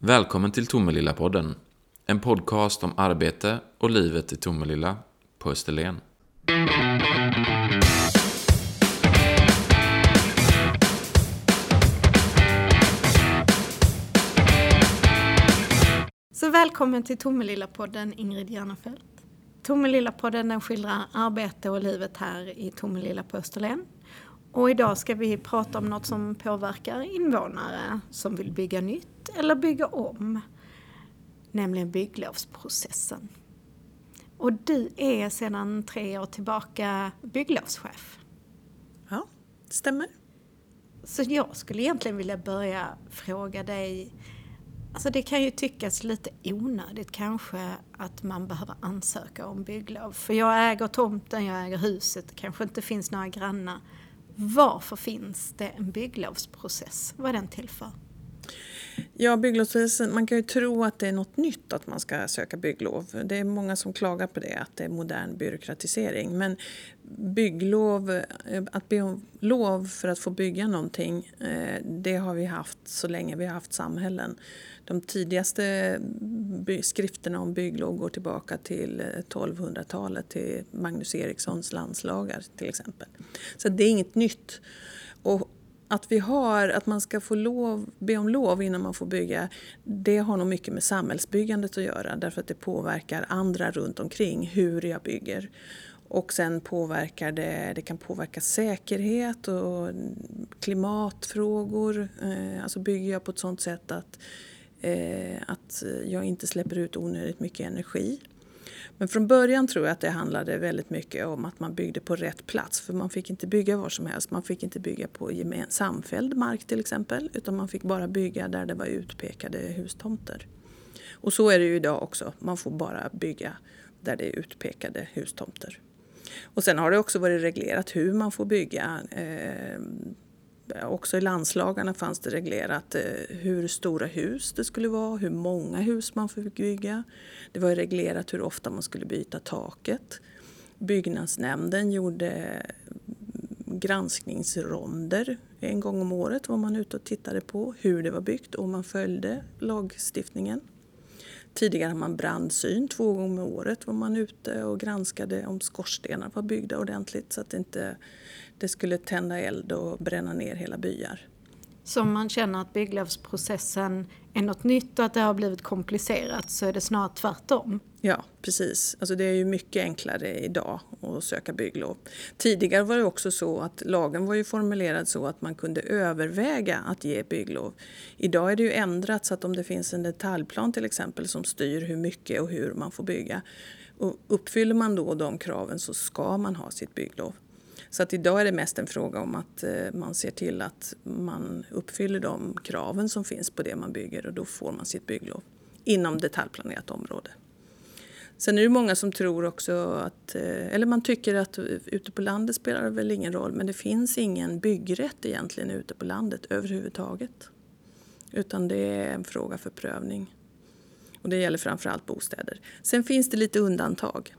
Välkommen till Tomelilla-podden. En podcast om arbete och livet i Tomelilla på Österlen. Så välkommen till Tomelilla-podden Ingrid Järnefelt. Tomelilla-podden den skildrar arbete och livet här i Tomelilla på Österlen. Och idag ska vi prata om något som påverkar invånare som vill bygga nytt eller bygga om. Nämligen bygglovsprocessen. Och du är sedan tre år tillbaka bygglovschef. Ja, det stämmer. Så jag skulle egentligen vilja börja fråga dig Alltså det kan ju tyckas lite onödigt kanske att man behöver ansöka om bygglov. För jag äger tomten, jag äger huset, det kanske inte finns några grannar. Varför finns det en bygglovsprocess? Vad är den till för? Ja, bygglovsprocessen, man kan ju tro att det är något nytt att man ska söka bygglov. Det är många som klagar på det, att det är modern byråkratisering. Men bygglov, eh, att be om lov för att få bygga någonting, eh, det har vi haft så länge vi har haft samhällen. De tidigaste skrifterna om bygglov går tillbaka till eh, 1200-talet, till Magnus Erikssons landslagar till exempel. Så det är inget nytt. Och att vi har, att man ska få lov, be om lov innan man får bygga, det har nog mycket med samhällsbyggandet att göra därför att det påverkar andra runt omkring hur jag bygger. Och sen påverkar det, det kan påverka säkerhet och klimatfrågor. Eh, alltså bygger jag på ett sånt sätt att, eh, att jag inte släpper ut onödigt mycket energi. Men från början tror jag att det handlade väldigt mycket om att man byggde på rätt plats. För man fick inte bygga var som helst. Man fick inte bygga på samfälld mark till exempel. Utan man fick bara bygga där det var utpekade hustomter. Och så är det ju idag också. Man får bara bygga där det är utpekade hustomter. Och sen har det också varit reglerat hur man får bygga. Eh, också i landslagarna fanns det reglerat eh, hur stora hus det skulle vara, hur många hus man fick bygga. Det var reglerat hur ofta man skulle byta taket. Byggnadsnämnden gjorde mm, granskningsronder en gång om året var man ute och tittade på hur det var byggt och man följde lagstiftningen. Tidigare hade man brandsyn, två gånger om året var man ute och granskade om skorstenar var byggda ordentligt så att det inte det skulle tända eld och bränna ner hela byar. Så om man känner att bygglovsprocessen är något nytt och att det har blivit komplicerat så är det snarare tvärtom? Ja, precis. Alltså det är ju mycket enklare idag att söka bygglov. Tidigare var det också så att lagen var ju formulerad så att man kunde överväga att ge bygglov. Idag är det ju ändrat så att om det finns en detaljplan till exempel som styr hur mycket och hur man får bygga och uppfyller man då de kraven så ska man ha sitt bygglov. Så att idag är det mest en fråga om att eh, man ser till att man uppfyller de kraven som finns på det man bygger och då får man sitt bygglov inom detaljplanerat område. Sen är det många som tror också att, eh, eller man tycker att ute på landet spelar det väl ingen roll men det finns ingen byggrätt egentligen ute på landet överhuvudtaget. Utan det är en fråga för prövning. Och det gäller framförallt bostäder. Sen finns det lite undantag.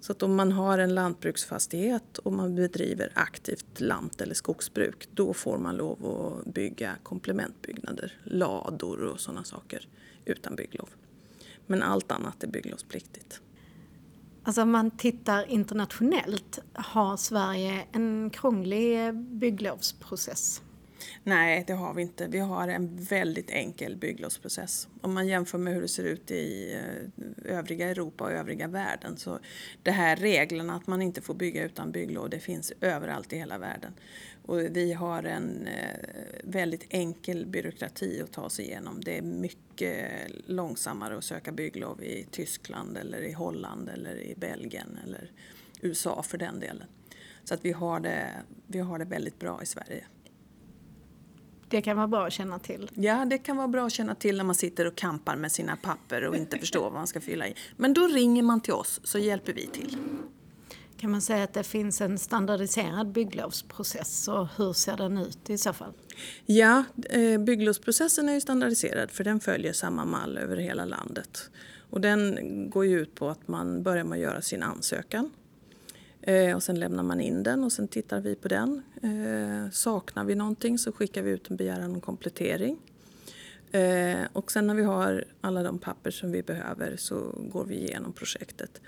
Så att om man har en lantbruksfastighet och man bedriver aktivt lant eller skogsbruk då får man lov att bygga komplementbyggnader, lador och sådana saker utan bygglov. Men allt annat är bygglovspliktigt. Alltså om man tittar internationellt, har Sverige en krånglig bygglovsprocess? Nej, det har vi inte. Vi har en väldigt enkel bygglovsprocess. Om man jämför med hur det ser ut i eh, övriga Europa och övriga världen så det här reglerna att man inte får bygga utan bygglov det finns överallt i hela världen. Och vi har en eh, väldigt enkel byråkrati att ta sig igenom. Det är mycket långsammare att söka bygglov i Tyskland eller i Holland eller i Belgien eller USA för den delen. Så att vi har det, vi har det väldigt bra i Sverige. Det kan vara bra att känna till. Ja, det kan vara bra att känna till när man sitter och kampar med sina papper och inte förstår vad man ska fylla i. Men då ringer man till oss så hjälper vi till. Kan man säga att det finns en standardiserad bygglovsprocess och hur ser den ut i så fall? Ja, eh, bygglovsprocessen är ju standardiserad för den följer samma mall över hela landet. Och den går ju ut på att man börjar med att göra sin ansökan Eh, och sen lämnar man in den och sen tittar vi på den. Eh, saknar vi någonting så skickar vi ut en begäran om komplettering. Eh, och sen när vi har alla de papper som vi behöver så går vi igenom projektet.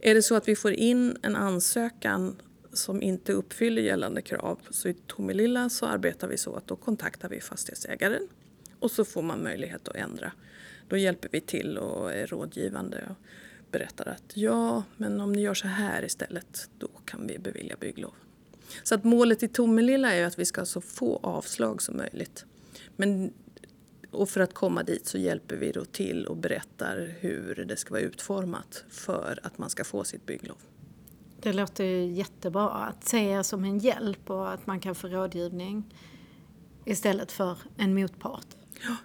Är det så att vi får in en ansökan som inte uppfyller gällande krav så i Tomelilla så arbetar vi så att då kontaktar vi fastighetsägaren och så får man möjlighet att ändra. Då hjälper vi till och är rådgivande och berättar att ja, men om ni gör så här istället, då kan vi bevilja bygglov. Så att målet i Tomelilla är att vi ska ha så få avslag som möjligt. Men, och för att komma dit så hjälper vi då till och berättar hur det ska vara utformat för att man ska få sitt bygglov. Det låter jättebra att se som en hjälp och att man kan få rådgivning istället för en motpart. Ja.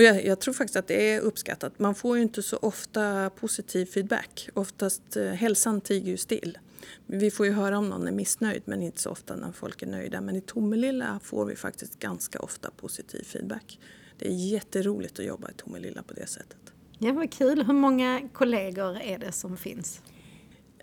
Och jag, jag, tror faktiskt att det är uppskattat. Man får ju inte så ofta positiv feedback. Oftast eh, hälsan tiger ju still. Vi får ju höra om någon är missnöjd men inte så ofta när folk är nöjda. Men i Tomelilla får vi faktiskt ganska ofta positiv feedback. Det är jätteroligt att jobba i Tomelilla på det sättet. Ja, vad kul. Hur många kollegor är det som finns?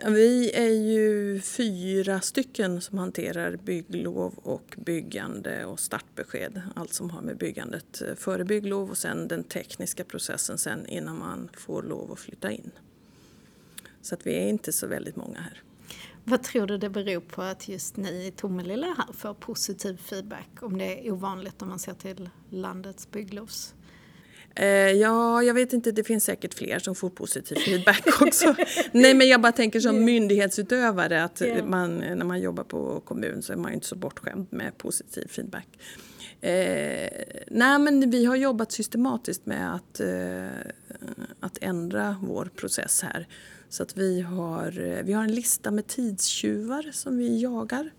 Vi är ju fyra stycken som hanterar bygglov och byggande och startbesked. Allt som har med byggandet eh, före bygglov och sen den tekniska processen sen innan man får lov att flytta in. Så att vi är inte så väldigt många här. Vad tror du det beror på att just ni i Tomelilla här får positiv feedback? Om det är ovanligt om man ser till landets bygglovs ja, jag vet inte, det finns säkert fler som får positiv feedback också. Nej, men jag bara tänker som myndighetsutövare att yeah. man, när man jobbar på kommun så är man inte så bortskämd med positiv feedback. Eh, nej, men vi har jobbat systematiskt med att, eh, att ändra vår process här. Så att vi har, vi har en lista med tidstjuvar som vi jagar.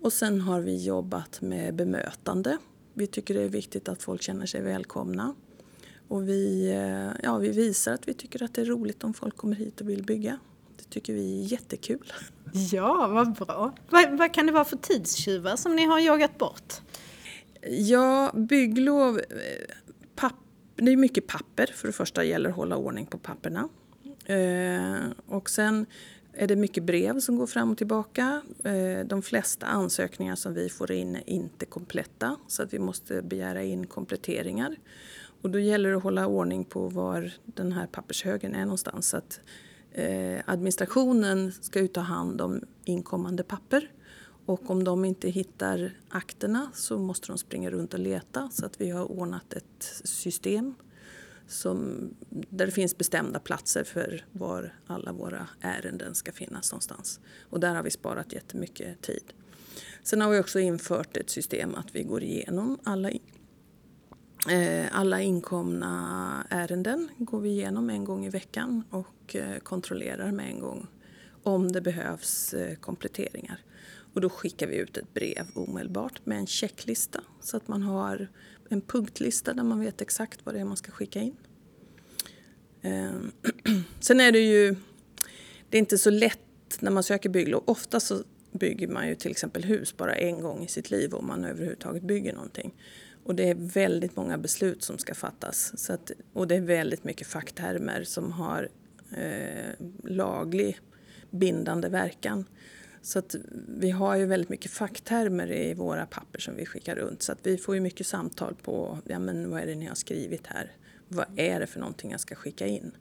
Och sen har vi jobbat med bemötande. Vi tycker det är viktigt att folk känner sig välkomna. Och vi, eh, ja, vi visar att vi tycker att det är roligt om folk kommer hit och vill bygga. Det tycker vi är jättekul. Ja, vad bra. Vad, vad kan det vara för tidstjuvar som ni har jagat bort? Ja, bygglov... Eh, papp, det är mycket papper. För det första gäller att hålla ordning på papperna. Eh, och sen är det mycket brev som går fram och tillbaka. De flesta ansökningar som vi får in är inte kompletta så att vi måste begära in kompletteringar. Och då gäller det att hålla ordning på var den här pappershögen är någonstans. Så att, eh, administrationen ska ju ta hand om inkommande papper. Och om de inte hittar akterna så måste de springa runt och leta. Så att vi har ordnat ett system som, där det finns bestämda platser för var alla våra ärenden ska finnas någonstans. Och där har vi sparat jättemycket tid. Sen har vi också infört ett system att vi går igenom alla Eh, alla inkomna ärenden går vi igenom en gång i veckan och eh, kontrollerar med en gång om det behövs eh, kompletteringar. Och då skickar vi ut ett brev omedelbart med en checklista så att man har en punktlista där man vet exakt vad det är man ska skicka in. Ehm, sen är det ju det är inte så lätt när man söker bygglov. Ofta så bygger man ju till exempel hus bara en gång i sitt liv om man överhuvudtaget bygger någonting. Och det är väldigt många beslut som ska fattas. Så att, och det är väldigt mycket facktermer som har eh, laglig bindande verkan. Så att vi har ju väldigt mycket facktermer i våra papper som vi skickar runt. Så att vi får ju mycket samtal på ja, men vad är det ni har skrivit här. Vad är det för någonting jag ska skicka in?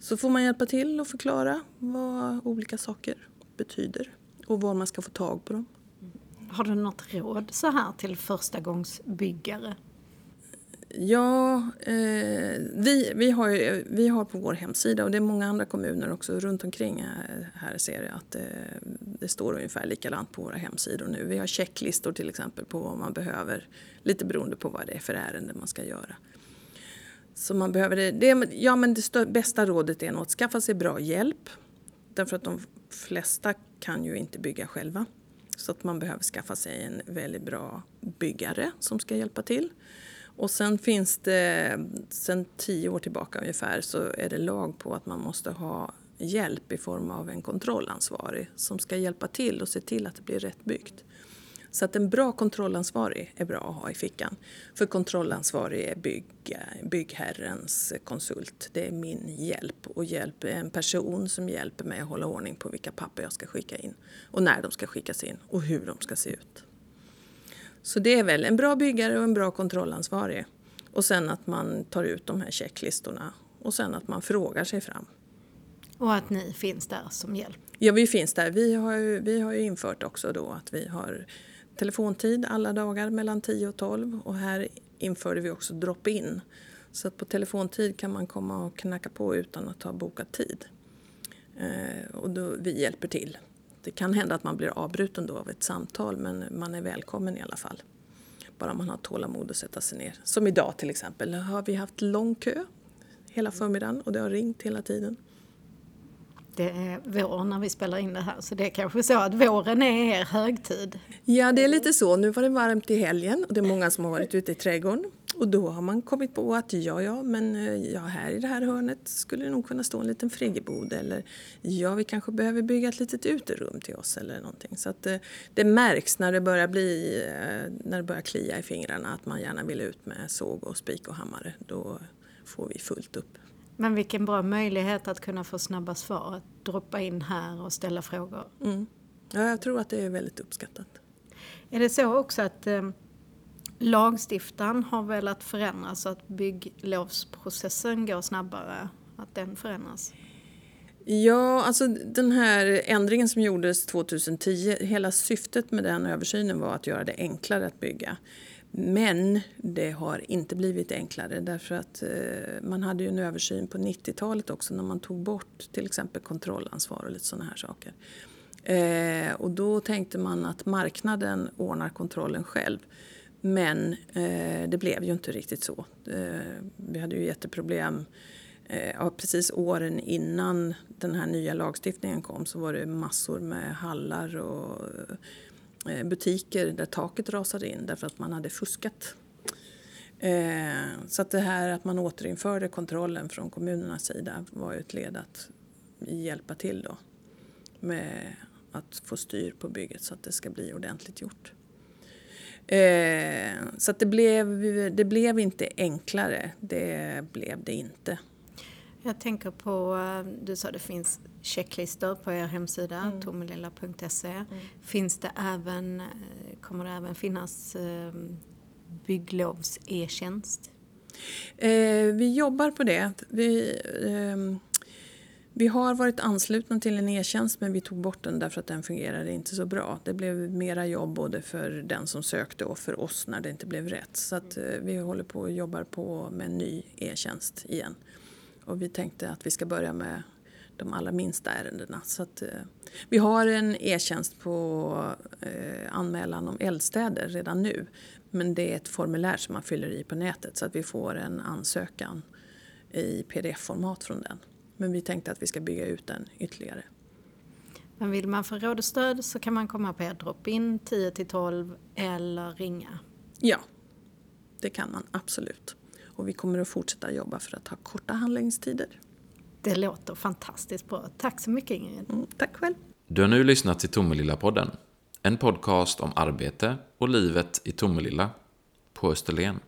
Så får man hjälpa till och förklara vad olika saker betyder och var man ska få tag på dem. Har du något råd så här till förstagångsbyggare? Ja, eh, vi, vi, har, vi har på vår hemsida och det är många andra kommuner också runt omkring här ser jag att det, eh, det står ungefär likadant på våra hemsidor nu. Vi har checklistor till exempel på vad man behöver, lite beroende på vad det är för ärende man ska göra. Så man behöver det, det ja men det bästa rådet är nog att skaffa sig bra hjälp. Därför att de flesta kan ju inte bygga själva. Så att man behöver skaffa sig en väldigt bra byggare som ska hjälpa till. Och sen finns det, sen tio år tillbaka ungefär, så är det lag på att man måste ha hjälp i form av en kontrollansvarig som ska hjälpa till och se till att det blir rätt byggt. Så att en bra kontrollansvarig är bra att ha i fickan. För kontrollansvarig är bygg, byggherrens konsult. Det är min hjälp och hjälp en person som hjälper mig att hålla ordning på vilka papper jag ska skicka in och när de ska skickas in och hur de ska se ut. Så det är väl en bra byggare och en bra kontrollansvarig. Och sen att man tar ut de här checklistorna och sen att man frågar sig fram. Och att ni finns där som hjälp. Ja, vi finns där. Vi har ju, vi har ju infört också då att vi har telefontid alla dagar mellan 10 och 12 och här införde vi också drop-in. Så att på telefontid kan man komma och knacka på utan att ha bokat tid. Eh, och då, vi hjälper till. Det kan hända att man blir avbruten då av ett samtal men man är välkommen i alla fall. Bara man har tålamod att sätta sig ner. Som idag till exempel har vi haft lång kö hela förmiddagen och det har ringt hela tiden. Det är vår när vi spelar in det här så det är kanske så att våren är er högtid. Ja, det är lite så. Nu var det varmt i helgen och det är många som har varit ute i trädgården. Och då har man kommit på att ja, ja, men eh, ja, här i det här hörnet skulle det nog kunna stå en liten friggebod eller ja, vi kanske behöver bygga ett litet uterum till oss eller någonting. Så att eh, det, märks när det börjar bli, eh, när det börjar klia i fingrarna att man gärna vill ut med såg och spik och hammare. Då får vi fullt upp. Men vilken bra möjlighet att kunna få snabba svar, att droppa in här och ställa frågor. Mm. Ja, jag tror att det är väldigt uppskattat. Är det så också att eh, lagstiftaren har velat förändra så att bygglovsprocessen går snabbare, att den förändras? Ja, alltså den här ändringen som gjordes 2010, hela syftet med den översynen var att göra det enklare att bygga. Men det har inte blivit enklare därför att eh, man hade ju en översyn på 90-talet också när man tog bort till exempel kontrollansvar och lite sådana här saker. Eh, och då tänkte man att marknaden ordnar kontrollen själv. Men eh, det blev ju inte riktigt så. Eh, vi hade ju jätteproblem. Eh, precis åren innan den här nya lagstiftningen kom så var det massor med hallar och Eh, butiker där taket rasade in därför att man hade fuskat. Eh, så att det här att man återinförde kontrollen från kommunernas sida var ju ett led att hjälpa till då med att få styr på bygget så att det ska bli ordentligt gjort. Eh, så att det blev, det blev inte enklare, det blev det inte. Jag tänker på, eh, du sa det finns checklistor på er hemsida, mm. tomelilla.se. Mm. Finns det även, eh, kommer det även finnas eh, bygglovs-e-tjänst? Eh, vi jobbar på det. Vi, eh, vi har varit anslutna till en e-tjänst men vi tog bort den därför att den fungerade inte så bra. Det blev mera jobb både för den som sökte och för oss när det inte blev rätt. Så att, eh, vi håller på och jobbar på med en ny e-tjänst igen. Och vi tänkte att vi ska börja med de allra minsta ärendena. Så att, eh, vi har en e-tjänst på eh, anmälan om eldstäder redan nu. Men det är ett formulär som man fyller i på nätet så att vi får en ansökan i pdf-format från den. Men vi tänkte att vi ska bygga ut den ytterligare. Men vill man få råd och stöd så kan man komma på er drop-in 10 12 eller ringa? Ja, det kan man absolut. Och vi kommer att fortsätta jobba för att ha korta handläggningstider. Det låter fantastiskt bra. Tack så mycket Ingrid. Mm, tack själv. Du har nu lyssnat till Tomelilla-podden. En podcast om arbete och livet i Tomelilla på Österlen.